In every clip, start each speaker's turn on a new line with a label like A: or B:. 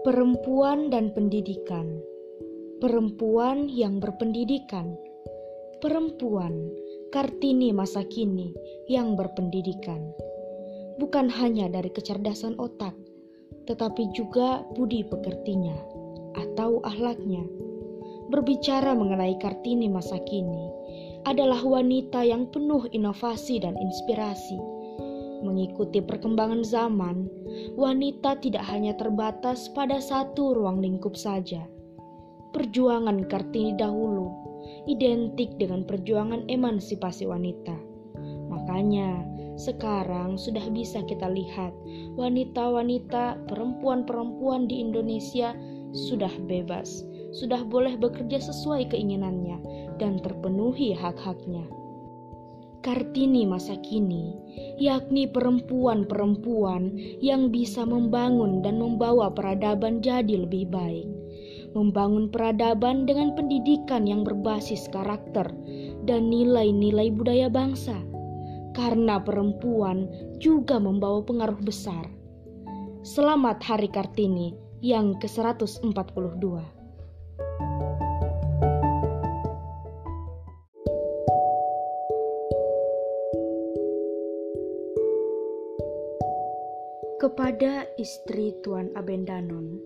A: Perempuan dan pendidikan. Perempuan yang berpendidikan. Perempuan Kartini masa kini yang berpendidikan. Bukan hanya dari kecerdasan otak, tetapi juga budi pekertinya atau ahlaknya. Berbicara mengenai Kartini masa kini adalah wanita yang penuh inovasi dan inspirasi Mengikuti perkembangan zaman, wanita tidak hanya terbatas pada satu ruang lingkup saja. Perjuangan Kartini dahulu identik dengan perjuangan emansipasi wanita. Makanya, sekarang sudah bisa kita lihat wanita-wanita, perempuan-perempuan di Indonesia sudah bebas, sudah boleh bekerja sesuai keinginannya dan terpenuhi hak-haknya. Kartini masa kini, yakni perempuan-perempuan yang bisa membangun dan membawa peradaban jadi lebih baik. Membangun peradaban dengan pendidikan yang berbasis karakter dan nilai-nilai budaya bangsa. Karena perempuan juga membawa pengaruh besar. Selamat Hari Kartini yang ke-142. Kepada istri Tuan Abendanon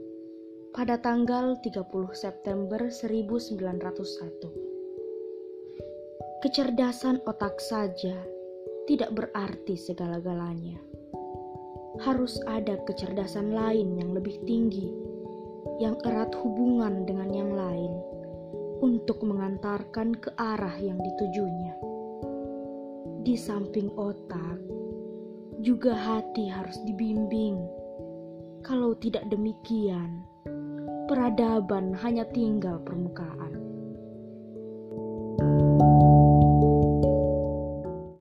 A: pada tanggal 30 September 1901. Kecerdasan otak saja tidak berarti segala-galanya. Harus ada kecerdasan lain yang lebih tinggi, yang erat hubungan dengan yang lain untuk mengantarkan ke arah yang ditujunya. Di samping otak, juga hati harus dibimbing. Kalau tidak demikian, peradaban hanya tinggal permukaan.